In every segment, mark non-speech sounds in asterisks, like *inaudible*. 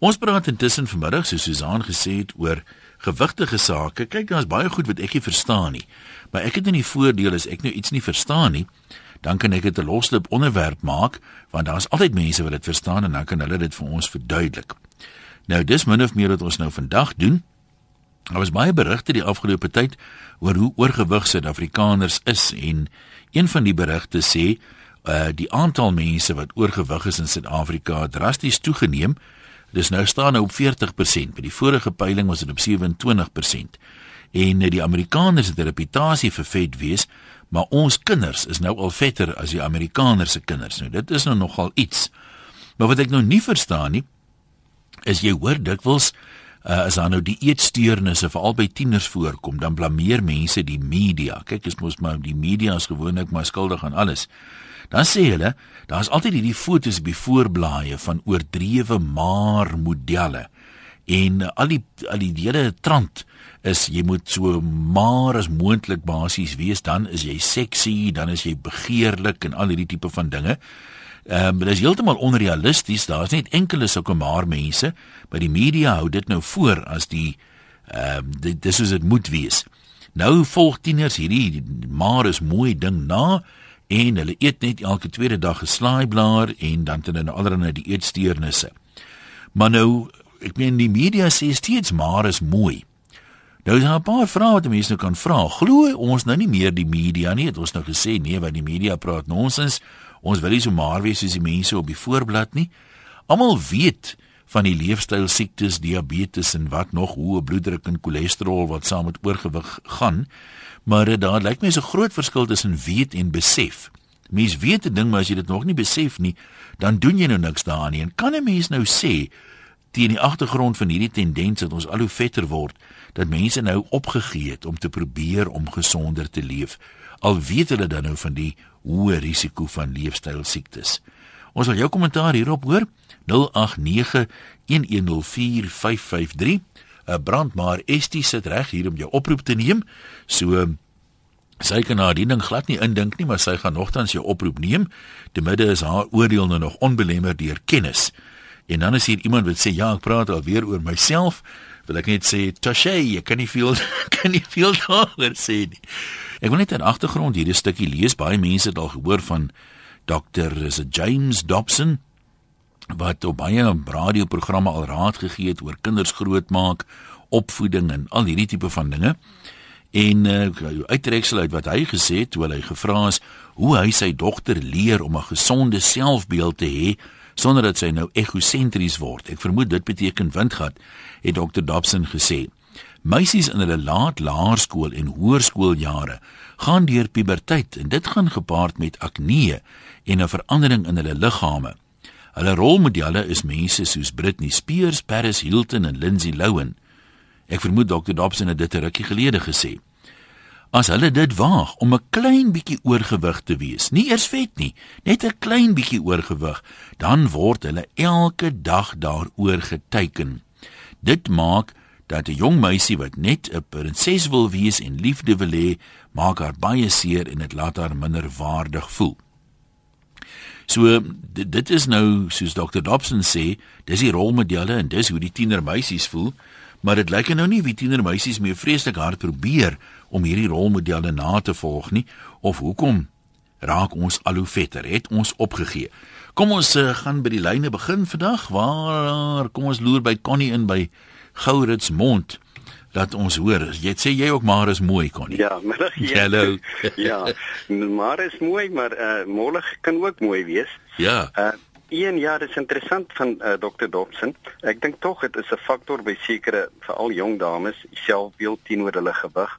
Ons praat intussen vanmiddag soos Susan gesê het oor gewigtige sake. Kyk, daar's baie goed wat ek nie verstaan nie. Maar ek het in die voordeel as ek nou iets nie verstaan nie, dan kan ek dit 'n loslip onderwerp maak want daar's altyd mense wat dit verstaan en dan kan hulle dit vir ons verduidelik. Nou dis min of meer wat ons nou vandag doen. Daar was baie berigte die afgelope tyd oor hoe oorgewig Suid-Afrikaners is en een van die berigte sê uh die aantal mense wat oorgewig is in Suid-Afrika drasties toegeneem. Dis nou staan nou op 40%. By die vorige peiling was dit op 27%. En uh, die Amerikaners het 'n reputasie vir vet wees, maar ons kinders is nou al vetter as die Amerikaners se kinders. Nou dit is nou nogal iets. Maar wat ek nou nie verstaan nie, is jy hoor dikwels uh, as daar nou die eetsteurnisse veral by tieners voorkom, dan blameer mense die media. Kyk, dis mos maar die media is gewoonlik maar skuldig aan alles. Dan sê hulle, daar's altyd hierdie fotos die voorblaaie van oordrewe maar modelle. En al die al die hele trant is jy moet so maar as moontlik basies wees, dan is jy seksie, dan is jy begeerlik en al hierdie tipe van dinge. Ehm um, dit is heeltemal onrealisties. Daar's net enkele sulke maar mense, maar die media hou dit nou voor as die ehm um, dis is dit moet wees. Nou volg tieners hierdie maar is mooi ding na en hulle eet net elke tweede dag geslaaiblaar en dan het hulle allerlei die eetsteurnisse. Maar nou, ek meen die media sê steeds maar is mooi. Nou is daar 'n paar vrae wat mense nou kan vra. Glo ons nou nie meer die media nie? Het ons nou gesê nee, wat die media praat nonsens. Ons wil nie so maar wees soos die mense op die voorblad nie. Almal weet van die leefstyl siektes, diabetes en wat nog, hoë bloeddruk en cholesterol wat saam met oorgewig gaan. Maar uh, daar lyk so 'n groot verskil tussen weet en besef. Mens weet 'n ding, maar as jy dit nog nie besef nie, dan doen jy nou niks daaraan nie. En kan 'n mens nou sê teen die agtergrond van hierdie tendens dat ons al hoe vetter word, dat mense nou opgegee het om te probeer om gesonder te leef, al weet hulle dan nou van die hoë risiko van leefstyl siektes. Ons wil jou kommentaar hierop hoor. 089 1104553 'n uh, brand maar Estie sit reg hier om jou oproep te neem. So sy kan die ding glad nie indink nie, maar sy gaan nogtans jou oproep neem. Te midde is haar oordeel nou nog onbelemmer deur kennis. En dan is hier iemand wat sê ja, ek praat alweer oor myself. Wil ek net sê Tasha, jy kan nie veel *laughs* kan nie veel daaroor sê nie. Ek wil net 'n agtergrond hierdie stukkie lees. Baie mense het al gehoor van Dr. is it James Dobson wat op baie radioprogramme al raad gegee het oor kinders grootmaak, opvoeding en al hierdie tipe van dinge. En uh, uitreksel uit wat hy gesê het toe hy gevra is hoe hy sy dogter leer om 'n gesonde selfbeeld te hê sonder dat sy nou egosentries word. Ek vermoed dit beteken windgat, het Dr. Dobson gesê. Meisies in hulle laat laerskool en hoërskooljare gaan deur puberteit en dit gaan gepaard met akne en 'n verandering in hulle liggame. Hulle rolmodelle is mense soos Britney Spears, Paris Hilton en Lindsay Lohan. Ek vermoed Dr. Dobson het dit 'n rukkie gelede gesê. As hulle dit waag om 'n klein bietjie oorgewig te wees, nie eers vet nie, net 'n klein bietjie oorgewig, dan word hulle elke dag daaroor geteken. Dit maak dat 'n jong meisie wat net 'n prinses wil wees en liefde wil hê, maak haar baie seer en dit laat haar minder waardig voel. So dit, dit is nou soos Dr. Dobson sê, dis die rolmodelle en dis hoe die tiener meisies voel, maar dit lyk nou nie wie tiener meisies meer vreeslik hard probeer om hierdie rolmodelle na te volg nie of hoekom raak ons al hoe vetter het ons opgegee. Kom ons uh, gaan by die lyne begin vandag. Waar kom ons loer by Connie in by Gourits Mond dat ons hoor. Jy sê jy ook maar is mooi Connie. Ja, middag. Ja. Hallo. *laughs* ja, maar is mooi, maar uh mollig kan ook mooi wees. Ja. Uh een ja, dit is interessant van uh, Dr. Dobson. Ek dink tog dit is 'n faktor by sekere veral jong dames selfbeeld teenoor hulle gewig.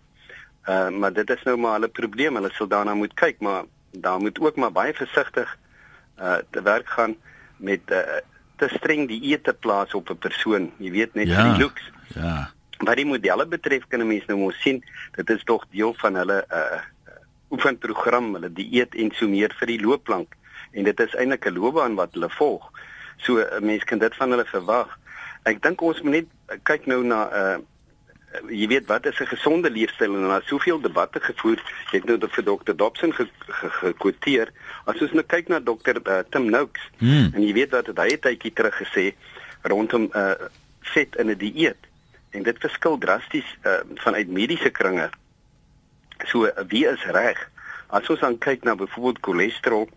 Uh maar dit is nou maar hulle probleem. Hulle sal daarna moet kyk, maar daar moet ook maar baie versigtig uh te werk gaan met uh te streng die eete plaas op 'n persoon. Jy weet net ja. die looks. Ja. Wat die modelle betref kan 'n mens nou mos sien, dit is tog deel van hulle uh oefenprogram, hulle dieet en so meer vir die loopplank en dit is eintlik 'n loopbaan wat hulle volg. So 'n mens kan dit van hulle verwag. Ek dink ons moet net kyk nou na uh jy weet wat is 'n gesonde leefstyl en daar soveel debatte gevoer. Jy het nou vir Dr. Dobson gekwoteer. As ons nou kyk na Dr. Uh, Tim Noakes hmm. en jy weet wat het hy tydjie terug gesê rondom uh vet in 'n die dieet en dit verskil drasties uh vanuit mediese kringe. So wie is reg? As ons dan kyk na byvoorbeeld cholesterol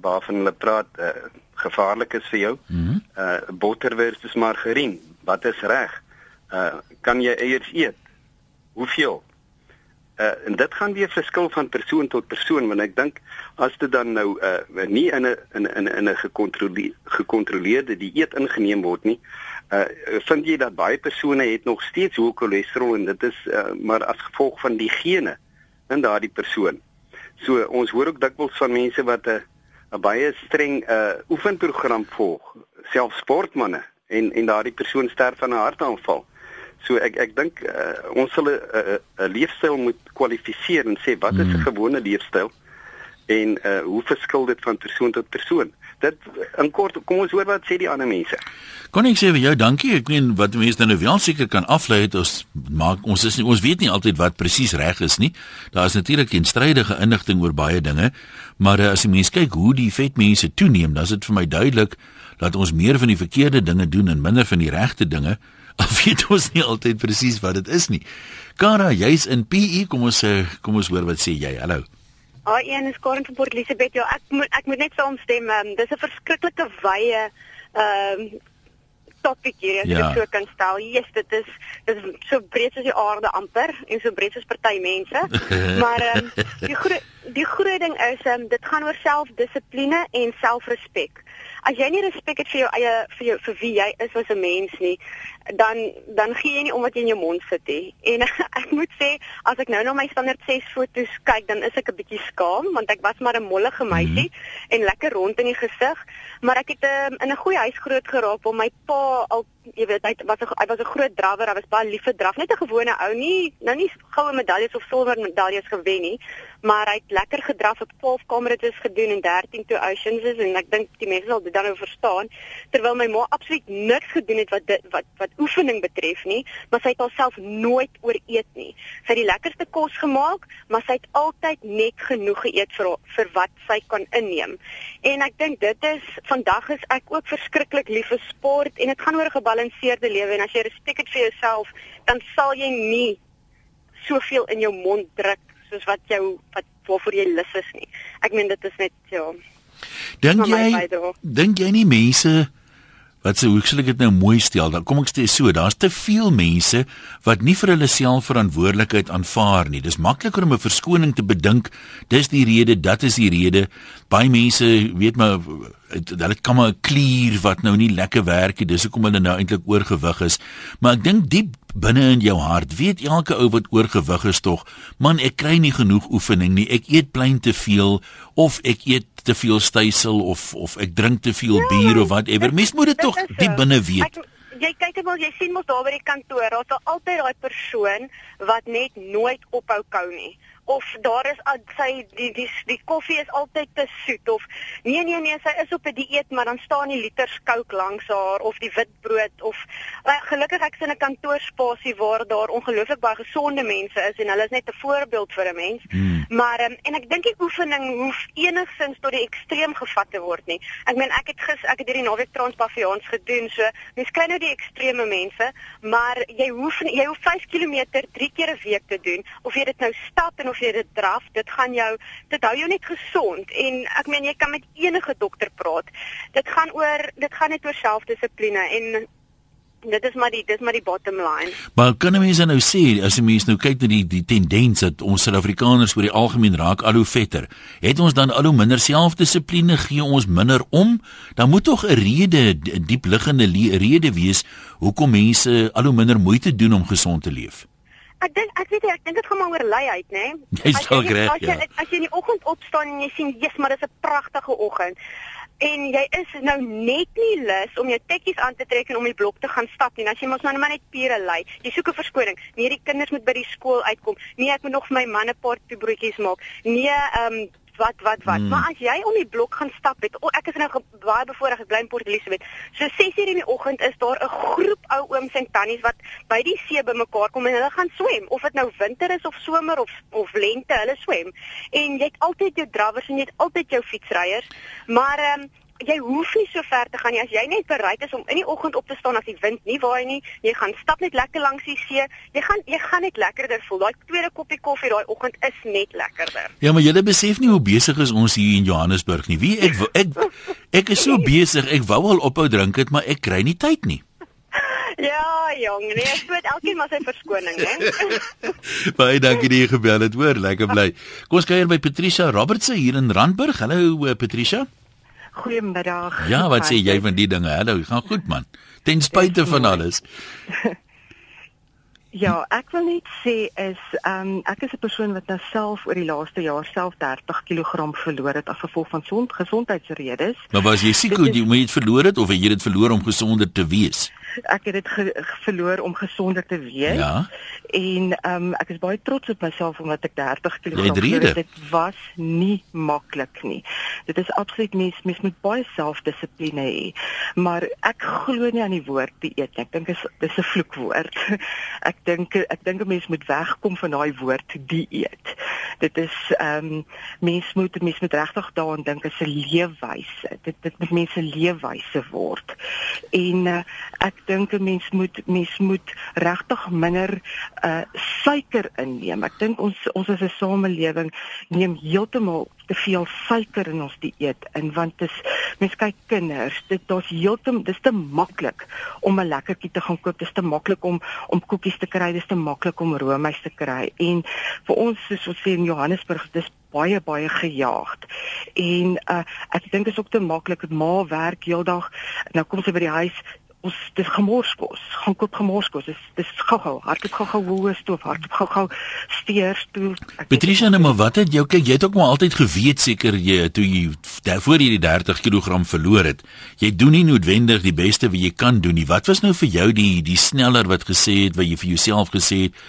waarvan hulle praat uh gevaarlik is vir jou. Mm -hmm. Uh botter versus margarien, wat is reg? Uh kan jy eiers eet? Hoeveel? Uh, en dit gaan weer verskil van persoon tot persoon want ek dink as dit dan nou uh, nie in 'n in 'n in 'n gekontroleerde gekontroleerde dieet ingeneem word nie uh, vind jy dat baie persone het nog steeds hoë cholesterol en dit is uh, maar as gevolg van die gene in daardie persoon. So ons hoor ook dikwels van mense wat 'n 'n baie streng uh, oefenprogram volg, selfs sportmense en en daardie persoon sterf aan 'n hartaanval. So ek ek dink uh, ons sal 'n 'n leefstyl moet kwalifiseer en sê wat is 'n hmm. gewone leefstyl en uh, hoe verskil dit van persoon tot persoon? Dit in kort kom ons hoor wat sê die ander mense. Kon ek sê vir jou dankie. Ek meen wat mense nou wel seker kan aflei het ons maak ons is nie, ons weet nie altyd wat presies reg is nie. Daar is natuurlik teenstrydige inligting oor baie dinge, maar uh, as jy mens kyk hoe die vetmense toeneem, dan is dit vir my duidelik dat ons meer van die verkeerde dinge doen en minder van die regte dinge. *laughs* Al weet ons nie altyd presies wat dit is nie. Kara, jy's in PE, kom ons sê, kom ons hoor wat sê jy. Hallo. Ah, een is Karen van Port Elizabeth. Ja, ek moet ek moet net saamstem. Um, dis 'n verskriklike wye ehm um, topik hier as ja. ek so kan stel. Jesus, dit is dit is so breed as die aarde amper en so breed as party mense. *laughs* maar ehm um, die groot die groot ding is ehm um, dit gaan oor selfdissipline en selfrespek as jy nie respek het vir jou eie vir jou vir wie jy is as 'n mens nie, dan dan gee jy nie om wat jy in jou mond sit nie. En *laughs* ek moet sê, as ek nou na my standaard 6 foto's kyk, dan is ek 'n bietjie skaam want ek was maar 'n mollige meisie mm -hmm. en lekker rond in die gesig, maar ek het um, in 'n goeie huis groot geraak waar my pa al jy weet hy was 'n hy was 'n groot drawer, hy was baie lief vir draf, net 'n gewone ou nie nou nie goue medaljes of silwer medaljes gewen nie, maar hy het lekker gedraf op 12 kamerates gedoen en 13 toe oceans is en ek dink die mense sal dit dan nou verstaan terwyl my ma absoluut niks gedoen het wat dit, wat wat oefening betref nie, maar sy het alself nooit ooreet nie. Sy het die lekkerste kos gemaak, maar sy het altyd net genoeg geëet vir vir wat sy kan inneem. En ek dink dit is vandag is ek ook verskriklik lief vir sport en dit gaan oor 'n gebalanseerde lewe en as jy respek het vir jouself, dan sal jy nie soveel in jou mond druk soos wat jou wat waarvoor jy lus is nie. Ek meen dit is net ja. Dink jy dink jy nie mense wat se hoe sal ek dit nou mooi stel? Dan kom ek sê so, daar's te veel mense wat nie vir hulle self verantwoordelikheid aanvaar nie. Dis makliker om 'n verskoning te bedink. Dis die rede, dat is die rede. Baie mense weet maar hulle kan maar 'n klier wat nou nie lekker werk nie. Dis hoekom hulle nou eintlik oorgewig is. Maar ek dink diep binne in jou hart weet elke ou wat oorgewig is tog, man, ek kry nie genoeg oefening nie. Ek eet plein te veel of ek eet te veel stysel of of ek drink te veel ja, bier of whatever. Mens moet dit tog diep binne weet. Ek, jy kyk net maar jy sien mos daar by die kantoor, daar's altyd daai persoon wat net nooit ophou kou nie of daar is sy die die die koffie is altyd te soet of nee nee nee sy is op 'n die dieet maar dan staan die liters kook langs haar of die witbrood of uh, gelukkig ek is in 'n kantoorspasie waar daar ongelooflik baie gesonde mense is en hulle is net 'n voorbeeld vir 'n mens hmm. maar um, en ek dink die oefening hoef enigsins tot die ekstreem gevat te word nie ek meen ek het gis ek het hierdie naweek transpavians gedoen so mens kry nou die ekstreme mense maar jy hoef jy hoef 5 km 3 keer 'n week te doen of jy dit nou stap en of jy dit draf, dit gaan jou dit hou jou net gesond en ek meen jy kan met enige dokter praat. Dit gaan oor dit gaan net oor selfdissipline en dit is maar die dis maar die bottom line. Maar kan mense nou sê as jy mens nou kyk na die die tendens dat ons Suid-Afrikaners oor die algemeen raak al hoe vetter. Het ons dan al hoe minder selfdissipline, gee ons minder om? Dan moet tog 'n rede, diep liggende rede wees hoekom mense al hoe minder moeite doen om gesond te leef. Ek dink ek weet jy, ek dink dit gaan maar oor luiheid, né? Nee? Jy as jy, ja. as jy in die oggend opstaan en jy sien, "Jesus, maar dis 'n pragtige oggend." En jy is nou net nie lus om jou tekkies aan te trek en om die blok te gaan stap nie. As jy mos nou net pure lui. Jy soek 'n verskoning. Nee, die kinders moet by die skool uitkom. Nee, ek moet nog vir my man 'n paar toebroodjies maak. Nee, ehm um, wat wat wat. Hmm. Maar as jy om die blok gaan stap het, oh, ek is nou baie bevoorreg ek bly in Port Elizabeth. So 6:00 in die oggend is daar 'n groep ou ooms en tannies wat by die see bymekaar kom en hulle gaan swem. Of dit nou winter is of somer of of lente, hulle swem. En jy het altyd jou drawers en jy het altyd jou fietsryers. Maar ehm um, jy hoef nie so ver te gaan nie as jy net bereid is om in die oggend op te staan as die wind nie waai nie. Jy gaan stap net lekker langs die see. Jy gaan jy gaan net lekkerder voel. Daai tweede koppie koffie daai oggend is net lekkerder. Ja, maar jy besef nie hoe besig is ons hier in Johannesburg nie. Wie ek ek ek is so besig. Ek wou al ophou drink het, maar ek kry nie tyd nie. *laughs* Ja, jong, nee, ek moet elkeen maar sy verskoning, hè. *laughs* Baie dankie dat jy gebel het, hoor, lekker bly. Kom ons kuier by Patricia Robertse hier in Randburg. Hallo uh, Patricia. Goeiemiddag. Ja, wat sê jy van die dinge? Hallo, gaan goed man. Ten spyte van alles. *laughs* Ja, ek wil net sê is ehm um, ek is 'n persoon wat nou self oor die laaste jaar self 30 kg verloor het as gevolg van son gesondheidsredes. Maar was jy siek hoe jy het verloor het of het jy dit verloor om gesonder te wees? Ek het dit ge verloor om gesonder te wees. Ja. En ehm um, ek is baie trots op myself omdat ek 30 kg verloor. Dit was nie maklik nie. Dit is absoluut mens mens moet baie selfdissipline hê. Maar ek glo nie aan die woord dieet nie. Ek dink is dis 'n vloekwoord. *laughs* ek dink ek dink 'n mens moet wegkom van daai woord dieet. Dit is ehm um, mens moet mens moet regtig daaraan dink as 'n leefwyse. Dit dit moet mense leefwyse word. En uh, ek dink 'n mens moet mens moet regtig minder uh suiker inneem. Ek dink ons ons as 'n samelewing neem heeltemal te veel suiker in ons dieet in want dit mens kyk kinders, dit daar's heeltemal dis te maklik om 'n lekkertjie te gaan koop. Dis te maklik om om koekies te kry, dis te maklik om roomys te kry. En vir ons soos ons sê in Johannesburg, dis baie baie gejaagd. En uh ek dink dit is ook te maklik. Ma werk heeldag. Nou kom sy by die huis, ons dis gemorskos. Gaan koop gemorskos. Dis dis gou-gou. Hardloop gou-gou woes toe, hardloop gou-gou steers toe. Patricia, nou maar wat het jou kyk, jy het ook maar altyd geweet seker jy toe jy voor jy die 30 kg verloor het. Jy doen nie noodwendig die beste wat jy kan doen nie. Wat was nou vir jou die die sneller wat gesê het wat jy vir jouself gesê het?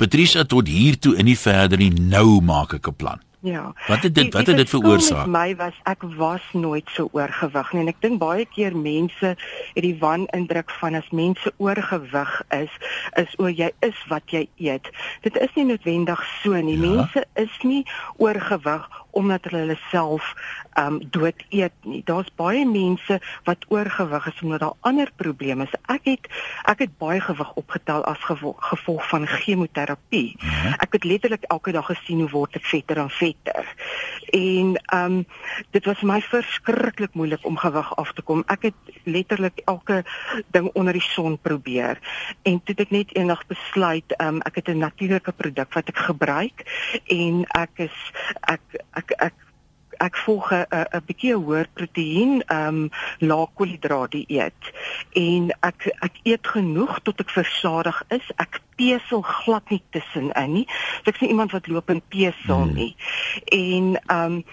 Patricia tot hier toe in die verder nie nou maak ek 'n plan. Ja. Wat het dit wat het dit veroorsaak? Vir my was ek was nooit so oorgewig nie en ek dink baie keer mense het die wan indruk van as mense oorgewig is, is o jy is wat jy eet. Dit is nie noodwendig so nie. Ja. Mense is nie oorgewig omdat hulle hulle self um dood eet nie. Daar's baie mense wat oorgewig is omdat daar ander probleme is. Ek het ek het baie gewig opgetel as gevolg, gevolg van chemoterapie. Ja. Ek het letterlik elke dag gesien hoe word ek vetter en vetter. En um dit was vir my verskriklik moeilik om gewig af te kom. Ek het letterlik elke ding onder die son probeer. En toe het ek net eendag besluit um ek het 'n natuurlike produk wat ek gebruik en ek is ek ek ek ek volg 'n 'n bietjie hoër proteïen ehm um, lae koolhidraat dieet en ek ek eet genoeg tot ek versadig is. Ek pesel glad nie tussenin nie. So ek sien iemand wat loop en pesel hmm. nie. En ehm um,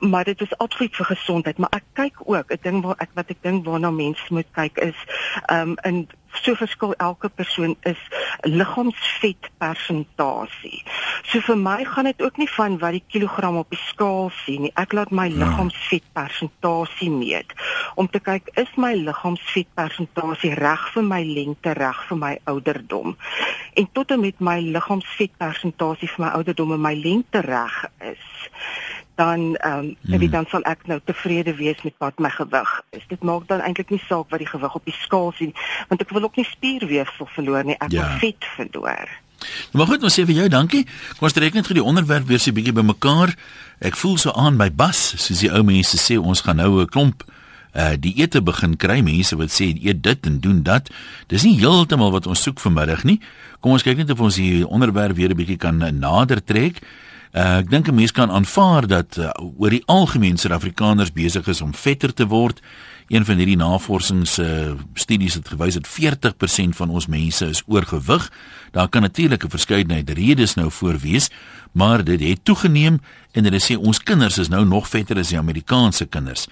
maar dit is absoluut vir gesondheid, maar ek kyk ook 'n ding waar ek wat ek dink waarna mense moet kyk is ehm um, in so verskil elke persoon is liggaamsvet persentasie. So vir my gaan dit ook nie van wat die kilogram op die skaal sien nie. Ek laat my ja. liggaamsvet persentasie meet om te kyk is my liggaamsvet persentasie reg vir my lengte, reg vir my ouderdom. En tot en met my liggaamsvet persentasie vir my ouderdom en my lengte reg is dan ehm um, hmm. dan sal ek nou tevrede wees met wat my gewig is. Dit maak dan eintlik nie saak wat die gewig op die skaal sien, want ek wil ook nie spierweefsel verloor nie, ek ja. wil vet verloor. Nou maar goed, ons sê vir jou dankie. Kom ons trek net vir die onderwerp weer so 'n bietjie bymekaar. Ek voel so aan by bas, soos die ou mense sê, ons gaan nou 'n klomp uh die ete begin kry. Mense wat sê eet dit en doen dat. Dis nie heeltemal wat ons soek vanmiddag nie. Kom ons kyk net of ons die onderwerp weer 'n bietjie kan nader trek. Uh, ek dink 'n mens kan aanvaar dat uh, oor die algemeen Suid-Afrikaners besig is om vetter te word. Een van hierdie navorsings uh, studies het gewys dat 40% van ons mense is oorgewig. Daar kan natuurlik 'n verskeidenheid redes nou voor wees, maar dit het toegeneem en hulle sê ons kinders is nou nog vetter as die Amerikaanse kinders.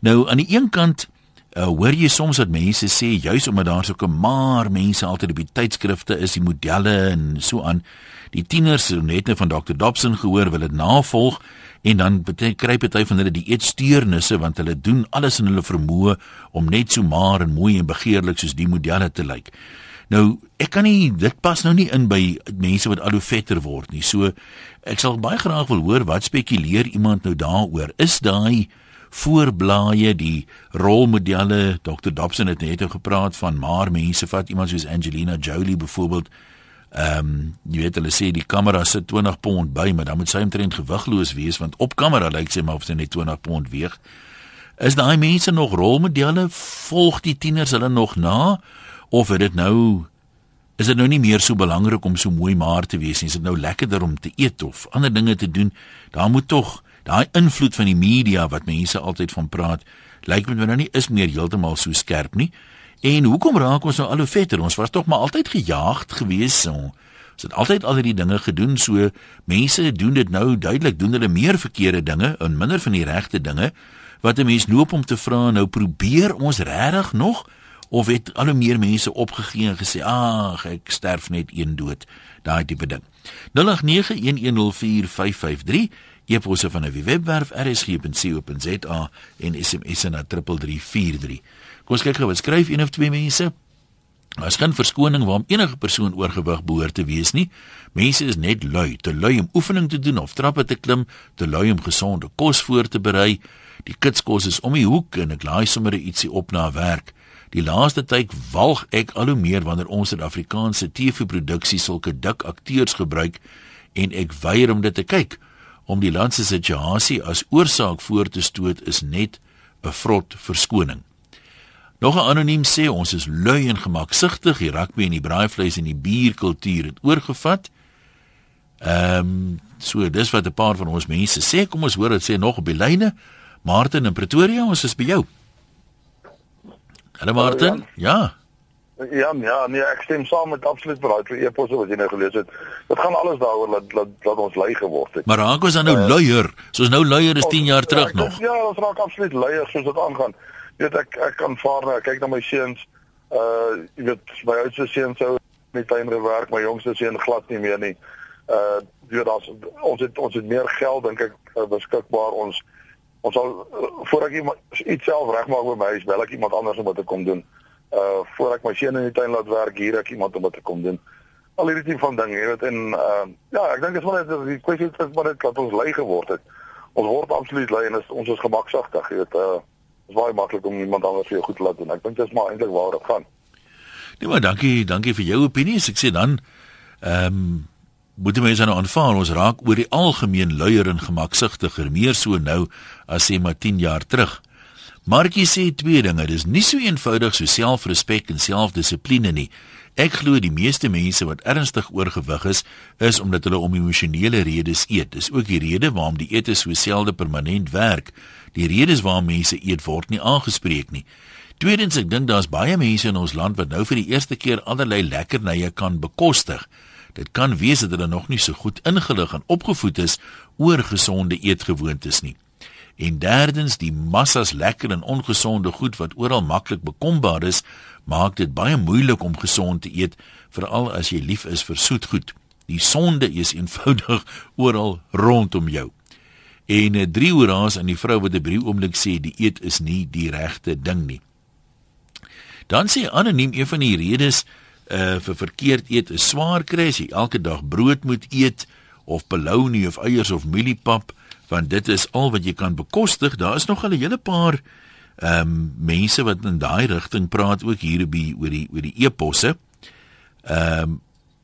Nou aan die een kant uh, hoor jy soms dat mense sê juis omdat daar so 'n maar mense altyd op die tydskrifte is, die modelle en so aan Die tieners net nou van Dr. Dobson gehoor, wil dit navolg en dan kry party van hulle die eetsteurnisse want hulle doen alles in hulle vermoë om net so maar en mooi en begeerlik soos die modelle te lyk. Nou, ek kan nie dit pas nou nie in by mense wat al hoe vetter word nie. So ek sal baie graag wil hoor wat spekuleer iemand nou daaroor. Is daai voorblaaie, die rolmodelle. Dr. Dobson het net gepraat van maar mense vat iemand soos Angelina Jolie byvoorbeeld. Ehm um, jy weet hulle sê die kamera sit 20 pond by, maar dan moet sy omtrent gewigloos wees want op kamera lyk sy maar of sy net 20 pond weeg. Is daai mense nog rolmodelle? Volg die tieners hulle nog na of het dit nou is dit nou nie meer so belangrik om so mooi maar te wees nie. Is dit nou lekkerder om te eet of ander dinge te doen? Daar moet tog daai invloed van die media wat mense altyd van praat, lyk met my nou nie is meer heeltemal so skerp nie. En hoekom raak ons nou al hoe vetter? Ons was tog maar altyd gejaagd gewees. Ons het altyd al hierdie dinge gedoen so. Mense doen dit nou duidelik doen hulle meer verkeerde dinge en minder van die regte dinge. Wat 'n mens loop om te vra nou probeer ons regtig nog of het al hoe meer mense opgegee en gesê ag ek sterf net een dood daai tipe ding 0891104553 eposse van 'n webwerf rsg.co.za en sms na 3343 kom ons kyk gou wat skryf een of twee mense Daar is geen verskoning waarom enige persoon oorgewig behoort te wees nie. Mense is net lui, te lui om oefening te doen of trappe te klim, te lui om gesonde kos voor te berei. Die kitskos is om die hoek en ek laai sommer ietsie op na werk. Die laaste tyd walg ek al hoe meer wanneer ons Suid-Afrikaanse TV-produksie sulke dik akteurs gebruik en ek weier om dit te kyk. Om die land se situasie as oorsaak voor te stoot is net 'n vrot verskoning. Nog 'n anoniem sê ons is lui en gemaksigtig, die rugby en die braaivleis en die bierkultuur het oorgevat. Ehm um, so dis wat 'n paar van ons mense sê. Kom ons hoor dit sê nog op die lyne. Martin in Pretoria, ons is by jou. Hallo Martin. Ja. Ja, ja, nee, ek stem saam met absoluut braai vir eposse wat jy nou gelees het. Dit gaan alles daaroor dat dat dat ons lui geword het. Maar raak ons dan nou uh, luier? Soos nou luier is 10 jaar terug ja, nog. Ja, ons raak absoluut luier soos dit aangaan. Weet ek ek kan vaar nou, kyk na my seuns. Uh jy weet my oudste seun sou met tuinre werk, my jongste seun glad nie meer nie. Uh jy weet ons het ons het meer geld dink ek uh, beskikbaar ons ons sal uh, voor ek iets self regmaak met my huis, bel ek iemand anders om dit te kom doen. Uh voor ek my seun in die tuin laat werk, hier ek iemand om dit te kom doen. Al hierdie tipe van dinge, jy weet en uh ja, ek dink dit is maar net die kwessie is maar net dat ons lui geword het. Ons word absoluut lui en is, ons is gemaksagtig, jy weet uh is baie maklik om iemand anders vir jou goed te laat doen. Ek dink dit is maar eintlik waar dit gaan. Nee maar dankie, dankie vir jou opinie. Ek sê dan ehm um, moet die mense nou aanvaar ons raak oor die algemeen luier en gemaksigtiger meer so nou as sê maar 10 jaar terug. Markie sê twee dinge, dis nie so eenvoudig so selfrespek en selfdissipline nie. Ek glo die meeste mense wat ernstig oorgewig is, is omdat hulle om emosionele redes eet. Dis ook die rede waarom die ete so selde permanent werk. Die redes waarom mense eet word nie aangespreek nie. Tweedens, ek dink daar's baie mense in ons land wat nou vir die eerste keer allerlei lekkernye kan bekostig. Dit kan wees dat hulle nog nie so goed ingelig en opgevoed is oor gesonde eetgewoontes nie. En derdens, die massas lekker en ongesonde goed wat oral maklik bekombaar is, maak dit baie moeilik om gesond te eet, veral as jy lief is vir soetgoed. Die sonde is eenvoudig *laughs* oral rondom jou. En 'n eh, drie hoeraas aan die vrou wat 'n brief oomblik sê die eet is nie die regte ding nie. Dan sê anoniem een van die redes uh vir verkeerd eet is swaar kry as jy elke dag brood moet eet of belounie of eiers of mieliepap want dit is al wat jy kan bekostig. Daar is nog 'n hele paar ehm um, mense wat in daai rigting praat ook hier by oor die oor die eposse. Ehm um,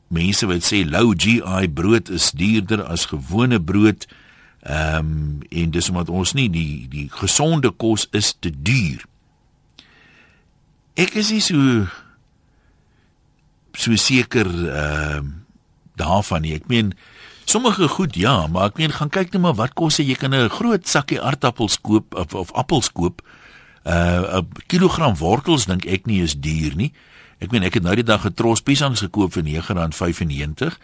mense wat sê low GI brood is duurder as gewone brood. Ehm um, en dis omdat ons nie die die gesonde kos is te duur. Ek is nie so so seker ehm uh, daarvan nie. Ek meen sommige goed ja, maar ek meen gaan kyk net maar wat kos jy kan 'n groot sakkie aardappels koop of of appels koop. Uh 'n kilogram wortels dink ek nie is duur nie. Ek meen ek het nou die dag getros piesangs gekoop vir R9.95.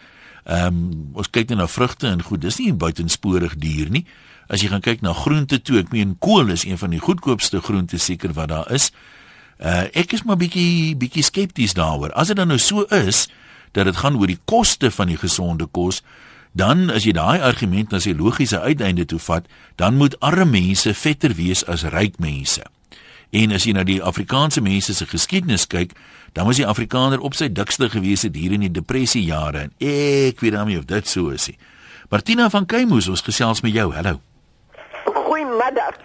Ehm um, ons kyk net na vrugte en goed, dis nie buitensporig duur nie. As jy gaan kyk na groente toe, ek meen kool is een van die goedkoopste groente seker wat daar is. Uh ek is maar bietjie bietjie skepties daaroor. As dit dan nou so is dat dit gaan oor die koste van die gesonde kos, dan as jy daai argument na sy logiese uiteinde toe vat, dan moet arme mense vetter wees as ryk mense. En as jy na die Afrikaanse mense se geskiedenis kyk, dan was die Afrikaner op sy dikste gewees het hier in die depressie jare en ek weet nie of dit so is nie. Martina van Keimus, ons gesels met jou. Hallo. Goeiemiddag.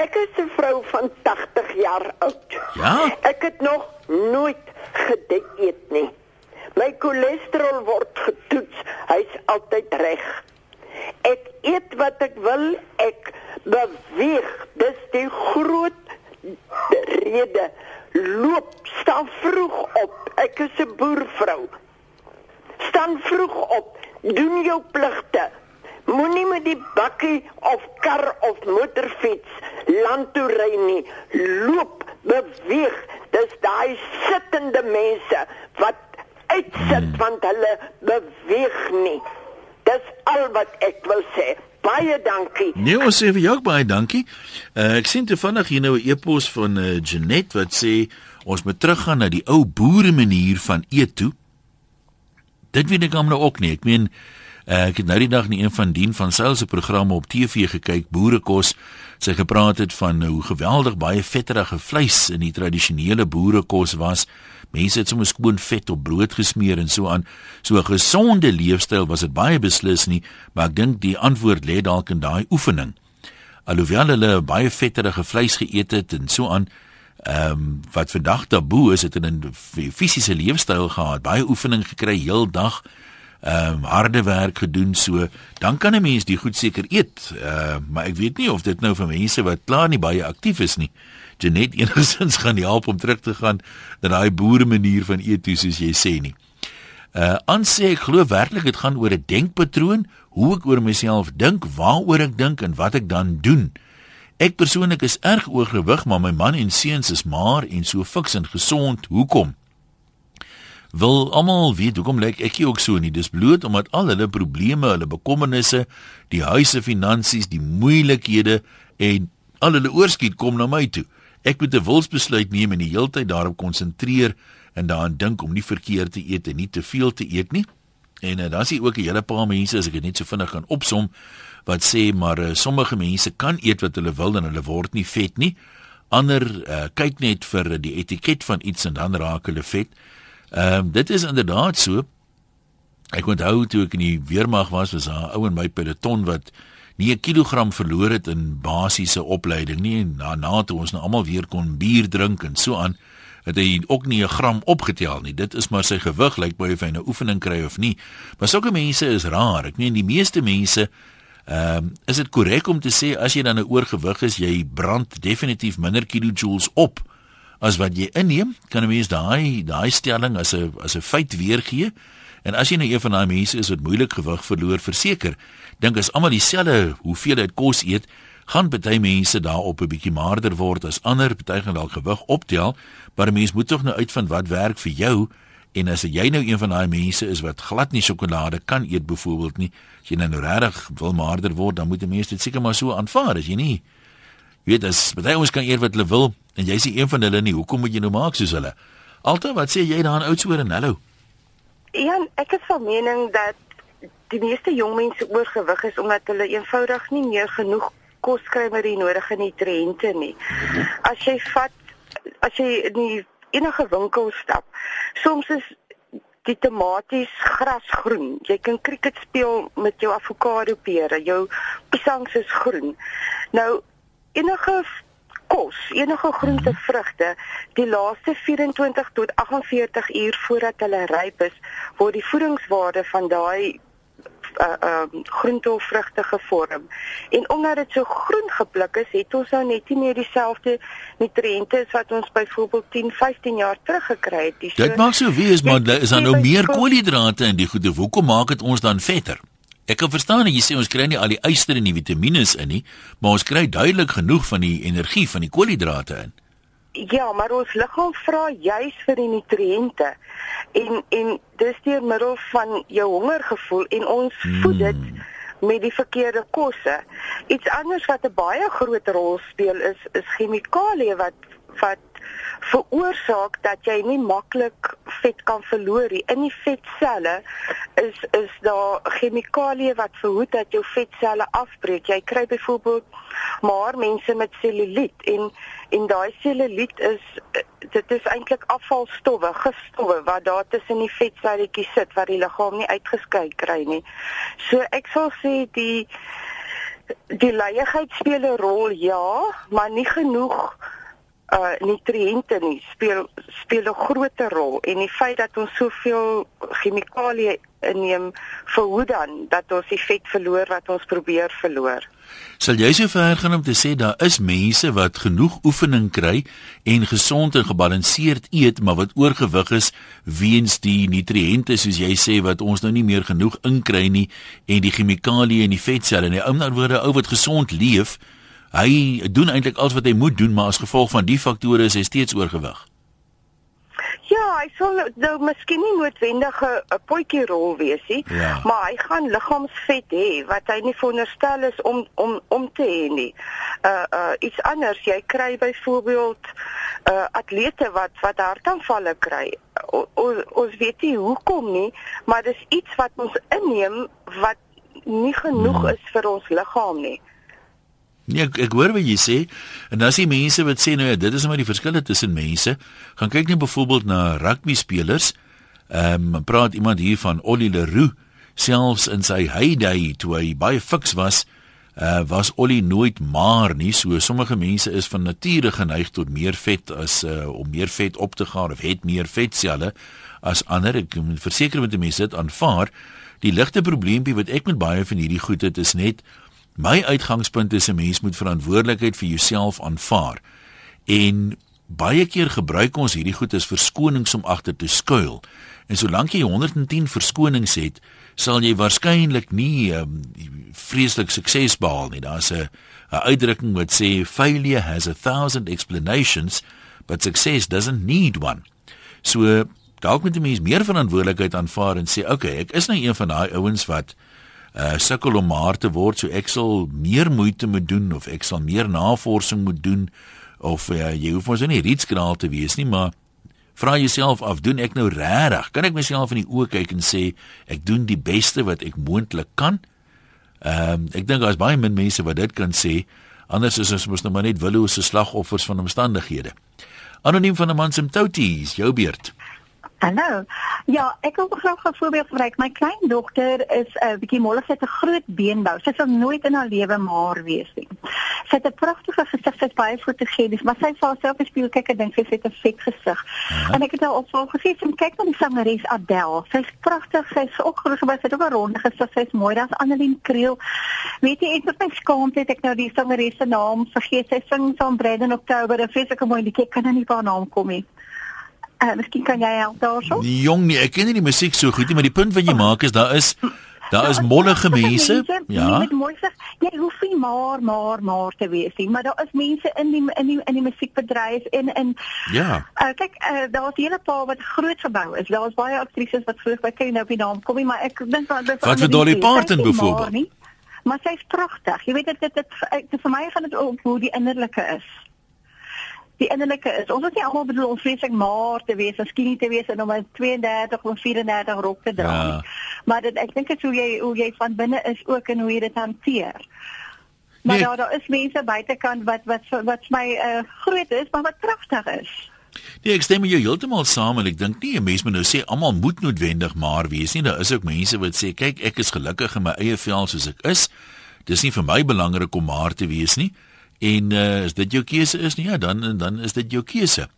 Ek is 'n vrou van 80 jaar oud. Ja? Ek het nog nooit gedek eet nie. My cholesterol word getoets. Hy's altyd reg. Ek eet wat ek wil. Ek beweeg. Dis die groot rede. Loop, staan vroeg op. Ek is 'n boervrou. Staan vroeg op. Doen jou pligte. Moenie met die bakkie of kar of motorfiets land toe ry nie. Loop, beweeg. Dis daai sittende mense wat uitsit hmm. want hulle beweeg nie. Dis al wat ek wil sê. Baie dankie. Nee, ons sê vir jou baie dankie. Uh, ek sien toevallig hier nou 'n e-pos van uh, Janet wat sê ons moet teruggaan na die ou boere manier van eet toe. Dit weet ek hom nou ook nie. Ek meen uh, ek het nou die dag in een van dien van Sail se programme op TV gekyk, boerekos. Sy gepraat het van hoe geweldig baie vetterige vleis in die tradisionele boerekos was. Mense het sommer skoon vet op brood gesmeer en so aan. So 'n gesonde leefstyl was dit baie beslis nie, maar ek dink die antwoord lê dalk in daai oefening. Alhoewel hulle baie vetterige vleis geëet het en so aan, ehm um, wat vandag taboe is, het hulle 'n fisiese leefstyl gehad, baie oefening gekry heeldag, ehm um, harde werk gedoen so, dan kan 'n mens die goed seker eet. Ehm uh, maar ek weet nie of dit nou vir mense wat klaar nie baie aktief is nie. Janet *laughs* enigstens gaan help om terug te gaan na daai boere manier van eet soos jy sê nie. Uh aan sê ek glo werklik dit gaan oor 'n denkpatroon, hoe ek oor myself dink, waaroor ek dink en wat ek dan doen. Ek persoonlik is erg oorgewig, maar my man en seuns is maar en so fiks en gesond. Hoekom? Wil almal weet hoekom lyk ek ook so nie? Dis bloot omdat al hulle probleme, hulle bekommernisse, die huise finansies, die moeilikhede en al hulle oorskiet kom na my toe. Ek moet 'n wilsbesluit neem en die heeltyd daarop konsentreer en daaraan dink om nie verkeerd te eet en nie te veel te eet nie. En uh, dan is hier ook 'n hele paar mense as ek dit net so vinnig kan opsom wat sê maar uh, sommige mense kan eet wat hulle wil en hulle word nie vet nie. Ander uh, kyk net vir die etiket van iets en dan raak hulle vet. Ehm um, dit is inderdaad so. Ek onthou toe ek in die weermag was, was daar 'n ou in my peloton wat nie 'n kilogram verloor het in basiese opleiding nie en daarna toe ons nou almal weer kon bier drink en so aan het hy ook nie 'n gram opgetel nie. Dit is maar sy gewig lyk by of hy 'n oefening kry of nie. Maar sulke mense is rar. Ek meen die meeste mense ehm um, is dit korrek om te sê as jy dan 'n oorgewig is, jy brand definitief minder kilojoules op as wat jy inneem. Kan 'n mens daai daai stelling as 'n as 'n feit weergee? En as jy nou een van daai mense is wat moeilik gewig verloor, verseker, dink as almal dieselfde hoeveelheid kos eet, gaan baie mense daarop 'n bietjie maarder word as ander, baie gaan dalk gewig optel, maar 'n mens moet tog nou uitvind wat werk vir jou. En as jy nou een van daai mense is wat glad nie sjokolade kan eet byvoorbeeld nie, as jy nou regtig wil maarder word, dan moet 'n mens dit seker maar so aanvaar, as jy nie weet as baie ons kan eet wat hulle wil en jy's nie een van hulle nie, hoekom moet jy nou maak soos hulle? Alta, wat sê jy daan oudsoor en hallo? Ja, ek is van mening dat die meeste jong mense oorgewig is omdat hulle eenvoudig nie meer genoeg kos kry met die nodige nutriënte nie. As jy vat as jy in die enige winkel stap, soms is die tomaties grasgroen. Jy kan cricket speel met jou avokado pere, jou piesangs is groen. Nou enige kos, enige groente, vrugte, die laaste 24 tot 48 uur voordat hulle ryp is, word die voedingswaarde van daai uh um groente of vrugte gevorm. En omdat dit so groen gepluk is, het ons nou net nie meer dieselfde nutriënte as wat ons byvoorbeeld 10, 15 jaar terug gekry het. So, dit maak so wees, maar is daar nou meer koolhidrate in die goede. Hoekom maak dit ons dan vetter? Ek kan verstaan dat jy sê ons kry nie al die yster en die vitamiene in nie, maar ons kry duidelik genoeg van die energie van die koolhidrate in. Ja, maar ons liggaam vra juis vir die nutriënte. En en dis deur middel van jou hongergevoel en ons hmm. voed dit met die verkeerde kosse. Iets anders wat 'n baie groot rol speel is is chemikalieë wat wat veroorsaak dat jy nie maklik vet kan verloor nie. In die vetselle is is daar chemikalieë wat verhoed dat jou vetselle afbreek. Jy kry byvoorbeeld maar mense met seluliet en en daai seluliet is dit is eintlik afvalstowwe, gifstowwe wat daar tussen die vetselletjies sit wat die liggaam nie uitgeskei kry nie. So ek sal sê die Die leiigheid speel 'n rol, ja, maar nie genoeg uh nutriënte nie speel speel 'n groot rol en die feit dat ons soveel chemikalieë inneem verhoed dan dat ons die vet verloor wat ons probeer verloor. Sal jy so ver gaan om te sê daar is mense wat genoeg oefening kry en gesond en gebalanseerd eet maar wat oorgewig is weens die nutriënte soos jy sê wat ons nou nie meer genoeg inkry nie en die chemikalieë in die vetselle nie. Ou met woorde ou wat gesond leef hy doen eintlik alles wat hy moet doen, maar as gevolg van die faktore is hy steeds oorgewig. Ja, hy sal nou miskien nie noodwendig 'n potjie rol wees nie, ja. maar hy gaan liggaamsvet hê wat hy nie veronderstel is om om om te hê nie. Uh uh iets anders, jy kry byvoorbeeld uh atlete wat wat hartaanvalle kry. O, o, ons weet nie hoekom nie, maar dis iets wat ons inneem wat nie genoeg hmm. is vir ons liggaam nie. Nee, ek, ek hoor wat jy sê. En as jy mense wat sê nou ja, dit is maar die verskille tussen mense, gaan kyk net byvoorbeeld na rugby spelers. Ehm um, praat iemand hier van Ollie Leroux, selfs in sy heyday toe hy baie fiks was, uh, was Ollie nooit maar nie. So sommige mense is van nature geneig tot meer vet as uh, om meer vet op te gaan of het meer vetselle as ander. Ek verseker met die mense dit aanvaar. Die ligte probleempie wat ek met baie van hierdie goed het is net My uitgangspunt is 'n mens moet verantwoordelikheid vir jouself aanvaar. En baie keer gebruik ons hierdie goed as verskonings om agter te skuil. En solank jy 110 verskonings het, sal jy waarskynlik nie um, vreeslik sukses behaal nie. Daar's 'n 'n uitdrukking wat sê failure has a thousand explanations, but success doesn't need one. So dalk moet 'n mens meer verantwoordelikheid aanvaar en sê, "Oké, okay, ek is nou een van daai ouens wat uh sukkel om maar te word, so ek sal meer moeite moet doen of ek sal meer navorsing moet doen of uh, jy hoef mos nie rietskraal te wees nie, maar vra jouself af, doen ek nou regtig? Kan ek myself in die oë kyk en sê ek doen die beste wat ek moontlik kan? Ehm um, ek dink daar's baie min mense wat dit kan sê. Anders is ons mos nou maar net willose slagoffers van omstandighede. Anoniem van 'n man se touties, jou beurt. Hallo. Ja, ek wil graag 'n voorbeeld gebruik. My kleindogter is 'n uh, bietjie mollig, sy het 'n groot beenbou. Sy sal nooit in haar lewe maar wees nie. Sy het 'n pragtige gesig, sy is baie fotogenies, maar sy val self in spieël kyk en dink sy het 'n vet gesig. Ja. En ek het haar op vol gesê, "Sy kyk na die sangeres Adele. Sy's pragtig, sy's ook groot, sy het ook 'n ronde gesig, sy's mooi. Daar's Annelien Kriel. Weet jy, ek het my skaamte het ek nou die sangeres se naam vergeet. Sy sing saam Brandon October, 'n vreeslike mooi liedjie. Ek kan nou nie haar naam kom nie. Uh, miskien kan jy help daarso? Die jong nie, ek ken nie die musiek so goed nie, maar die punt wat jy maak is daar is daar is mollige mense. Ja. Met mooi sê, jy hoef nie maar maar maar te wees nie, maar daar is mense in die in die in die musiekbedryf en in Ja. Uh, kyk, uh, daar's hele paar wat groot gebou is. Daar's baie aktrises wat vroeg by ken nou op die naam kom nie, maar ek dink dat Wat vir Dolly Parton byvoorbeeld. Maar sy's pragtig. Jy weet dit dit, dit, dit vir my gaan dit ook hoe die innerlike is die innerlike is. Ons is nie almal bedoel om vreeslik maar te wees, skielik te wees en om 'n 32 of 34 rok te dra. Ja. Maar dit ek dink dit hoe jy hoe jy van binne is ook en hoe jy dit hanteer. Maar nee. daar daar is mense buitekant wat wat wat my uh, groot is, maar wat kragtig is. Nee, ek stem jou heeltemal saam en ek dink nie 'n mens moet nou sê almal moet noodwendig maar wees nie. Daar is ook mense wat sê, kyk, ek is gelukkig in my eie vel soos ek is. Dis nie vir my belangrik om maar te wees nie. En uh, as dit jou keuse is, nie, ja, dan dan is dit jou keuse.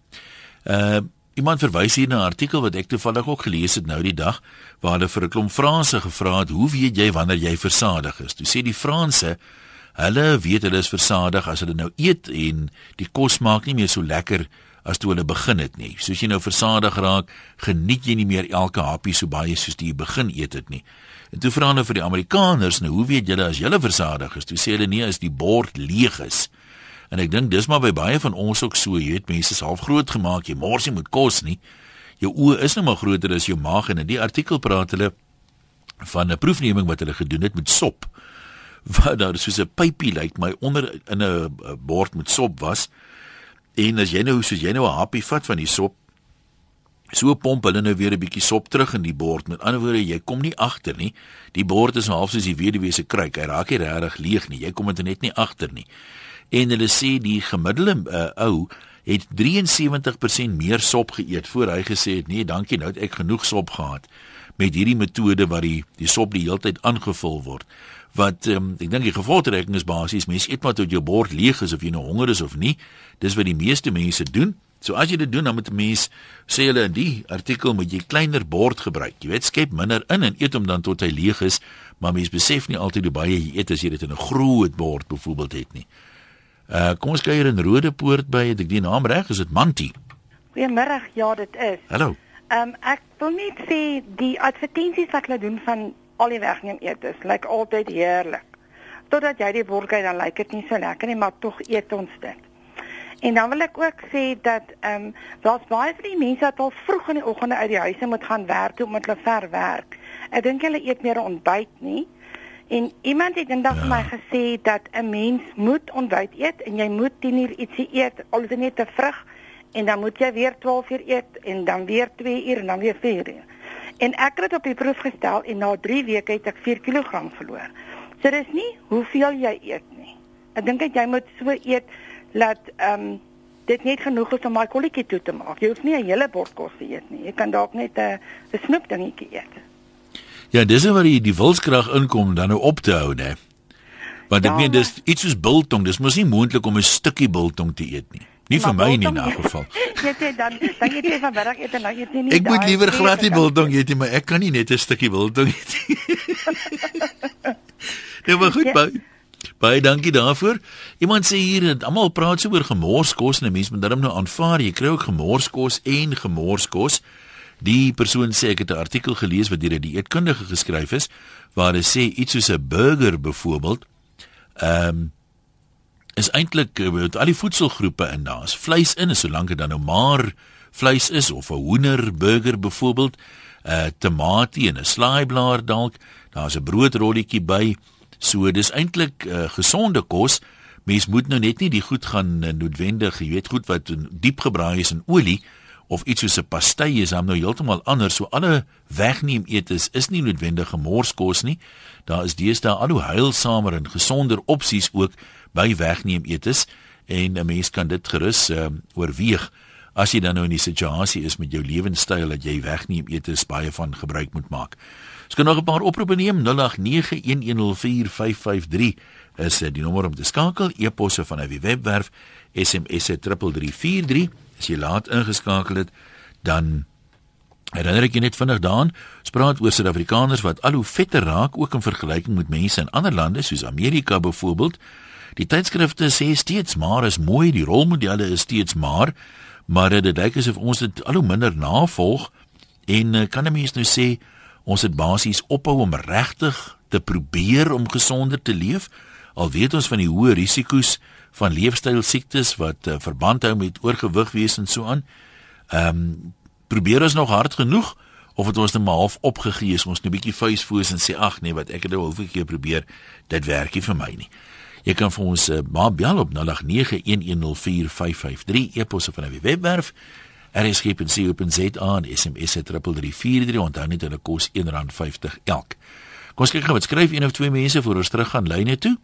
Uh iemand verwys hier na 'n artikel wat ek toevallig ook gelees het nou die dag waar hulle vir 'n klomp Franse gevra het, "Hoe weet jy wanneer jy versadig is?" Toe sê die Franse, hulle weet hulle is versadig as hulle nou eet en die kos maak nie meer so lekker as toe hulle begin het nie. Soos jy nou versadig raak, geniet jy nie meer elke happie so baie soos jy begin eet dit nie. En toe vra hulle vir die Amerikaners, nou hoe weet julle as julle versadig is? Toe sê hulle nee, as die bord leeg is. En ek dink dis maar by baie van ons ook so, jy weet, mense is half groot gemaak, jy mors nie met kos nie. Jou oë is nou maar groter as jou maag en in die artikel praat hulle van 'n proefneming wat hulle gedoen het met sop. *laughs* Wat daar soos 'n pypie lyk, my onder in 'n bord met sop was. En as jy nou soos jy nou 'n happie vat van die sop, So pomp hulle nou weer 'n bietjie sop terug in die bord. Met ander woorde, jy kom nie agter nie. Die bord is half soos die weduwee se kruik. Hy raak nie regtig leeg nie. Jy kom dit net nie agter nie. En hulle sê die gemiddelde uh, ou het 73% meer sop geëet voor hy gesê het nee, dankie, nou het ek genoeg sop gehad met hierdie metode waar die die sop die hele tyd aangevul word. Wat um, ek dink die gevolgtrekking is basies mense eet maar tot jou bord leeg is of jy nou honger is of nie. Dis wat die meeste mense doen. So as jy dit doen dan moet 'n mens sê hulle in die artikel moet jy kleiner bord gebruik. Jy weet skep minder in en eet hom dan tot hy leeg is, maar mens besef nie altyd hoe baie jy eet as jy dit in 'n groot bord byvoorbeeld het nie. Uh kom ons kuier in Rodepoort by, het ek die naam reg? Is dit Manti? Goeiemôre, ja, dit is. Hallo. Ehm um, ek wil net sê die advertensies wat hulle doen van al die wegneem eet is lyk like altyd heerlik. Totdat jy die bord kyk dan lyk dit nie so lekker nie, maar tog eet ons dit. En dan wil ek ook sê dat ehm um, daar's baie van die mense wat al vroeg in die oggende uit die huise moet gaan werk toe omdat hulle ver werk. Ek dink hulle eet meer ontbyt nie. En iemand het eendag vir ja. my gesê dat 'n mens moet ontbyt eet en jy moet 10 uur ietsie eet, al is dit net 'n vrug en dan moet jy weer 12 uur eet en dan weer 2 uur en dan weer 4 uur. En ek het dit op die proef gestel en na 3 weke het ek 4 kg verloor. So dis nie hoeveel jy eet nie. Ek dink dat jy moet so eet dat ehm um, dit net genoeg is om my kolletjie toe te maak. Jy hoef nie 'n hele bord kos te eet nie. Jy kan dalk net 'n 'n snoep dingetjie eet. Ja, dis waar die die wilskrag inkom dan nou op te hou, né? Want ek ja, meen dis iets soos biltong, dis mos nie moontlik om 'n stukkie biltong te eet nie. Nie vir my nie in 'n geval. *laughs* Jy sê dan dan jy sê van werk eet en dan eet jy nie. Ek moet liewer glad nie biltong eet nie, maar ek kan nie net 'n stukkie biltong eet nie. *laughs* Dit was goed ja. baie. Baie dankie daarvoor. Iemand sê hier dat almal praat so oor gemorskos en mense moet darm nou aanvaar jy kry ook gemorskos en gemorskos. Die persoon sê ek het 'n artikel gelees wat deur 'n die dieetkundige geskryf is waar hy sê iets soos 'n burger byvoorbeeld ehm um, is eintlik eh, met al die voedselgroepe in daar's vleis in solank dit dan nou maar vleis is of 'n hoenderburger byvoorbeeld 'n uh, tamatie en 'n slaaiblaar dalk daar's 'n broodrolletjie by so dis eintlik uh, gesonde kos. Mens moet nou net nie die goed gaan uh, noodwendig jy weet goed wat diep gebraai is in olie of iets soos 'n pastei is dan nou heeltemal anders. So alle wegneem eetes is nie noodwendig gemorskos nie. Daar is deesdae al hoe heilsamer en gesonder opsies ook by wegneem eetes en 'n mens kan dit gerus uh, oorweeg. As jy dan nou in die situasie is met jou lewenstyl dat jy wegneem eetes baie van gebruik moet maak. Ons kan nog 'n paar oproepe neem. 0891104553 is die nommer om te skakel. E-posse van 'n webwerf SMS 3343 as jy laat ingeskakel het dan Herinner ek jy net vinnig daaraan, spraak oor Suid-Afrikaners wat al hoe vetter raak ook in vergelyking met mense in ander lande soos Amerika byvoorbeeld. Die tydskrifte sê steeds maar is mooi, die rolmodelle is steeds maar, maar dit lyk asof ons dit al hoe minder navolg en eh, kan 'n mens nou sê ons het basies ophou om regtig te probeer om gesonder te leef al weet ons van die hoë risiko's van leefstylsiektes wat uh, verband hou met oorgewig wees en so aan. Ehm um, probeer ons nog hard genoeg of het ons net maar half opgegee is ons net 'n bietjie vuisfoos en sê ag nee wat ek het nou hoeveel keer probeer dit werk nie vir my nie. Jy kan vir ons uh, maar bel op 0891104553 e-pos of van die webwerf rsg.co.za en SMS 3343 onthou net hulle kos R1.50 elk. Kom ons kyk gou wat skryf een of twee mense voor ons terug gaan lyne toe.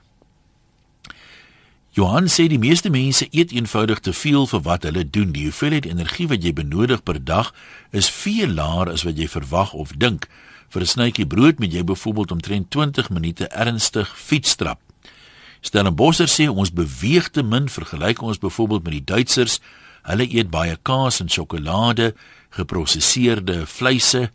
Johan sê die meeste mense eet eenvoudig te veel vir wat hulle doen. Die hoeveelheid energie wat jy benodig per dag is veel laer as wat jy verwag of dink. Vir 'n snytjie brood moet jy byvoorbeeld omtrent 20 minute ernstig fietsstrap. Stellenbosch sê ons beweeg te min vergelyk ons byvoorbeeld met die Duitsers. Hulle eet baie kaas en sjokolade, geprosesseerde vleise,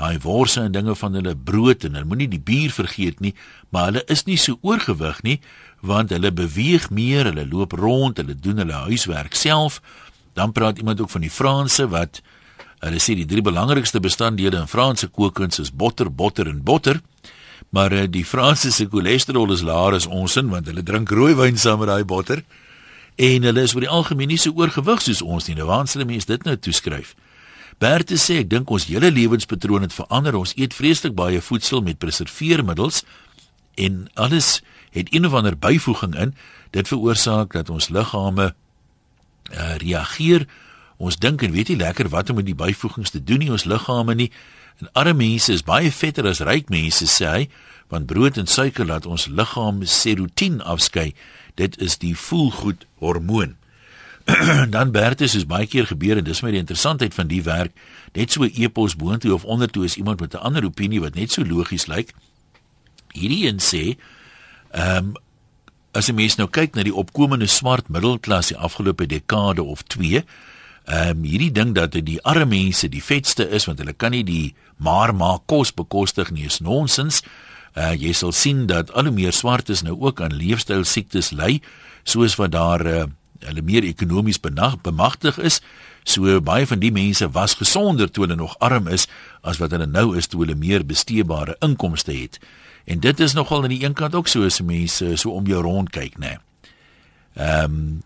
daai worse en dinge van hulle brood en hulle moenie die bier vergeet nie, maar hulle is nie so oorgewig nie want hulle beweeg meer, hulle loop rond, hulle doen hulle huiswerk self. Dan praat iemand ook van die Franse wat hulle sê die drie belangrikste bestanddele in Franse kookkuns is botter, botter en botter. Maar uh, die Franse se cholesterol is laer as ons in want hulle drink rooiwyn saam met daai botter en hulle is oor die algemeen nie so oorgewig soos ons nie. Nou waar sal mense dit nou toeskryf? Bert sê ek dink ons hele lewenspatroon het verander. Ons eet vreeslik baie voedsel met preserveermiddels en alles het een of ander byvoeging in. Dit veroorsaak dat ons liggame uh, reageer. Ons dink en weet nie lekker wat om met die byvoegings te doen nie ons liggame nie. En arme mense is baie vetter as ryk mense sê hy, want brood en suiker laat ons liggaam serotonien afskei. Dit is die voelgoed hormoon. *clears throat* dan Bertus is baie keer gebeur en dis my die interessantheid van die werk net so e-pos boontoe of ondertoe is iemand met 'n ander opinie wat net so logies lyk. Hierdie een sê ehm um, as jy mens nou kyk na die opkomende swart middelklas die afgelope dekade of 2 ehm um, hierdie ding dat die arme mense die vetste is want hulle kan nie die maar maak kos bekostig nie is nonsens. Uh, jy sal sien dat al hoe meer swartes nou ook aan leefstyl siektes ly soos wat daar uh, hulle meer ekonomies bemagtig is. So baie van die mense was gesonder toe hulle nog arm is as wat hulle nou is toe hulle meer besteebare inkomste het. En dit is nogal aan die een kant ook so as mense so om jou rond kyk, né? Ehm um,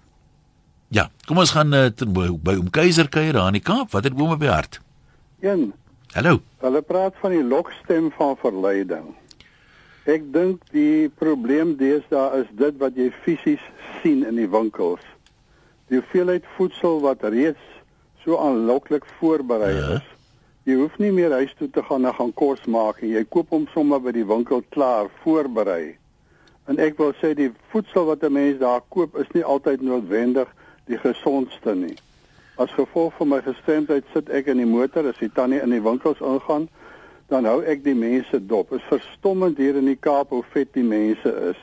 Ja, kom ons gaan uh, by om Keiser kuier daar in die Kaap. Wat het bome by hart? Een. Hallo. Hulle praat van die lokstem van verleiding. Ek dink die probleem deesdae is dit wat jy fisies sien in die winkels die hoeveelheid voedsel wat reeds so aanloklik voorberei ja. is. Jy hoef nie meer huis toe te gaan en gaan kos maak nie. Jy koop hom sommer by die winkel klaar voorberei. En ek wil sê die voedsel wat 'n mens daar koop is nie altyd noodwendig die gesondste nie. As gevolg van my gestremdheid sit ek in die motor as die tannie in die winkels ingaan, dan hou ek die mense dop. Is verstommend hier in die Kaap hoe vet die mense is.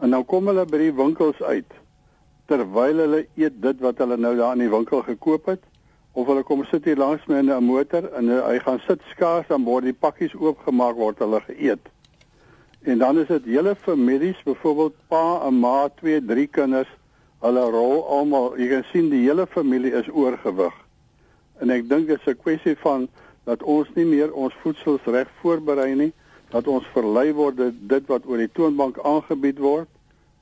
En dan kom hulle by die winkels uit terwyl hulle eet dit wat hulle nou daar in die winkel gekoop het of hulle kom sit hier langs my in 'n motor en hy gaan sit skaars dan word die pakkies oopgemaak word hulle geëet. En dan is dit hele families, byvoorbeeld pa en ma, twee, drie kinders, hulle rol almal, jy kan sien die hele familie is oorgewig. En ek dink dit is 'n kwessie van dat ons nie meer ons voedsels reg voorberei nie, dat ons verlei word dit wat oor die toonbank aangebied word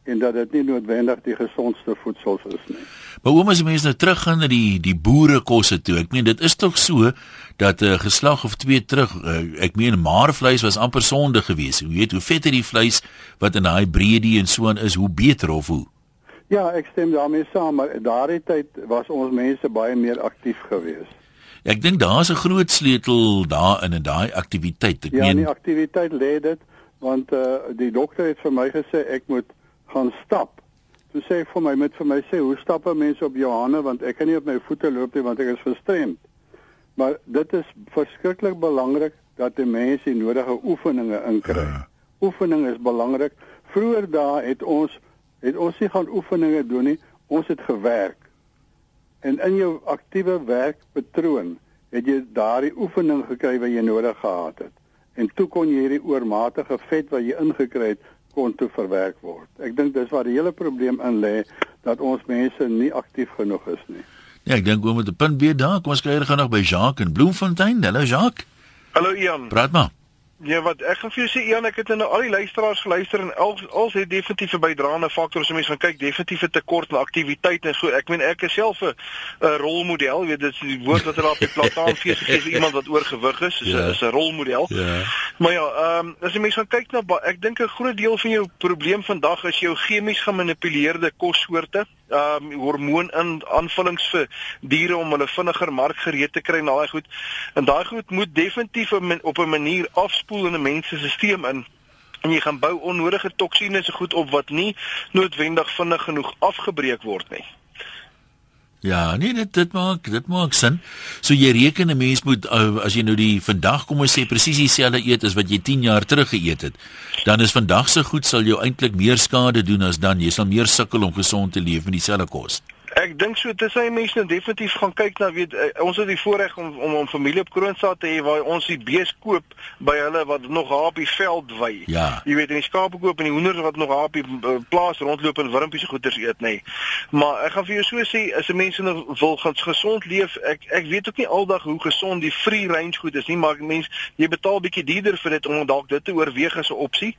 en dat dit nie noodwendig die gesondste voedsel is nie. Maar hoe moet mense nou teruggaan na die die boere kosse toe? Ek meen dit is tog so dat 'n uh, geslag of twee terug uh, ek meen maar vleis was amper sonde geweest. Jy weet hoe vetter die vleis wat in daai breedie en so aan is, hoe beter of hoe. Ja, ek stem daarmee saam, maar daardie tyd was ons mense baie meer aktief geweest. Ek dink daar's 'n groot sleutel daarin in daai aktiwiteit. Ek ja, meen die aktiwiteit lê dit want uh, die dokter het vir my gesê ek moet gaan stap. Toe sê hy vir my met vir my sê hoe stap mense op Johanne want ek kan nie op my voete loop nie want ek is verstremd. Maar dit is verskriklik belangrik dat 'n mens die nodige oefeninge inkry. Ja. Oefening is belangrik. Vroeger dae het ons het ons nie gaan oefeninge doen nie, ons het gewerk. En in jou aktiewe werkpatroon het jy daardie oefening gekry wat jy nodig gehad het. En toe kon jy hierdie oormatige vet wat jy ingekry het kon toe verwerk word. Ek dink dis waar die hele probleem in lê dat ons mense nie aktief genoeg is nie. Ja, ek dink oom met 'n punt weer daar. Kom ons kyk gou nog by Jacques in Bloemfontein. Hallo Jacques. Hallo Ian. Praat maar. Ja, wat ek gaan vir jou sê Ian, ek het nou al die luisteraars geluister en al al het definitief 'n bydraende faktor as mense gaan kyk, definitief 'n tekort aan aktiwiteit en so. Ek meen ek is self 'n rolmodel, weet dit is die woord wat hulle op die plataan fees gee vir iemand wat oorgewig is, is 'n ja. is 'n rolmodel. Ja. Maar ja, ehm um, as jy mense gaan kyk na ek dink 'n groot deel van jou probleem vandag is jou chemies gemanipuleerde kossoorte ehm um, hormoon in aanvullings vir diere om hulle vinniger mark gereed te kry en daai goed. En daai goed moet definitief op 'n manier afspoel in 'n mens se stelsel in en jy gaan bou onnodige toksines se goed op wat nie noodwendig vinnig genoeg afgebreek word nie. Ja, nee, dit dit maak dit maak sin. So jy reken 'n mens moet as jy nou die vandag kom ons sê presies dieselfde eet as wat jy 10 jaar terug geëet het, dan is vandag se goed sal jou eintlik meer skade doen as dan jy sal meer sukkel om gesond te leef met dieselfde kos. Ek dink so sê mense nou definitief gaan kyk na weet uh, ons het die voorreg om om 'n familie op Kroonstad te hê waar ons die bees koop by hulle wat nog daar op die veld wy. Ja. Jy weet en die skape koop en die hoenders wat nog daar op die uh, plaas rondloop en wurmpies se goeders eet nê. Nee. Maar ek gaan vir jou so sê as 'n mens nou wil gaan gesond leef, ek ek weet ook nie aldag hoe gesond die free range goed is nie, maar mense jy betaal bietjie duurder vir dit om dalk dit te oorweeg as 'n opsie.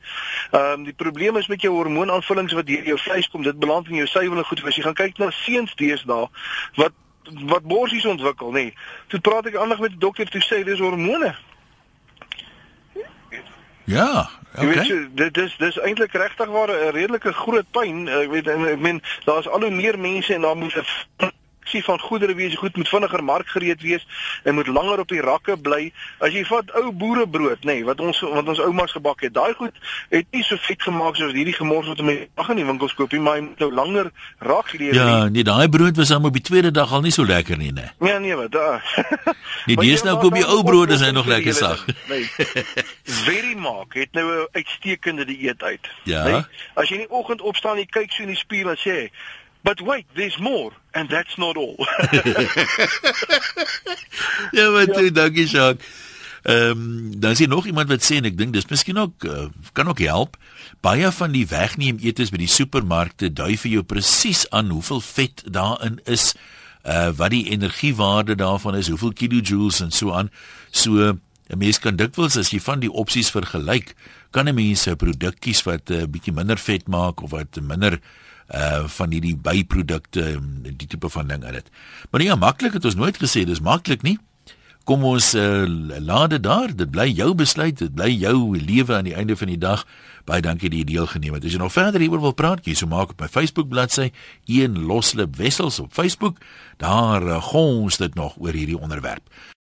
Ehm um, die probleem is met jou hormoonaanvullings wat deur jou vleis kom, dit beland in jou suiwel goed. As jy gaan kyk na seuns deesdae wat wat borsies ontwikkel, nê. Nee. Toe praat ek aandag met die dokter toe sê dis hormone. Ja, okay. Weet jy, dit is dis eintlik regtig waar 'n redelike groot pyn. Ek weet ek meen daar's al hoe meer mense en daar moet produksie van goedere wees goed moet vinniger markgereed wees en moet langer op die rakke bly. As jy vat ou boerebrood, nê, nee, wat ons wat ons oumas gebak het, daai goed het nie so vet gemaak soos hierdie gemors wat mense ag in die winkels koop nie, maar hy moet nou langer rak lewe. Ja, nee, daai brood was dan op die tweede dag al nie so lekker nie, né? Nee, nee, wat daar. Nee, dis nou koop jy ou brood, is hy nog lekker sag. Nee. *laughs* Very maak het nou 'n uitstekende dieet uit. Ja. Nee? As jy in die oggend opstaan en jy kyk so in die spieël en sê, "But wait, there's more and that's not all." *laughs* *laughs* ja, maar toe, dankie Jacques. Ehm um, dan is hier nog iemand wat sê en ek dink dis miskien ook uh, kan ook help. Baie van die wegneem etes by die supermarkte dui vir jou presies aan hoeveel vet daarin is, uh wat die energiewaarde daarvan is, hoeveel kilojoules en so aan. So 'n mens kan dikwels as jy van die opsies vergelyk, kan 'n mens 'n produk kies wat 'n uh, bietjie minder vet maak of wat minder uh van hierdie byprodukte die tipe van ding in dit. Maar nie maklik het ons nooit gesê dis maklik nie. Kom ons uh, laat dit daar, dit bly jou besluit, dit bly jou lewe aan die einde van die dag. Baie dankie dat jy deelgeneem het. As jy nog verder hieroor wil praat, jy so maak op my Facebook bladsy, een loslip wessels op Facebook. Daar uh, gons dit nog oor hierdie onderwerp.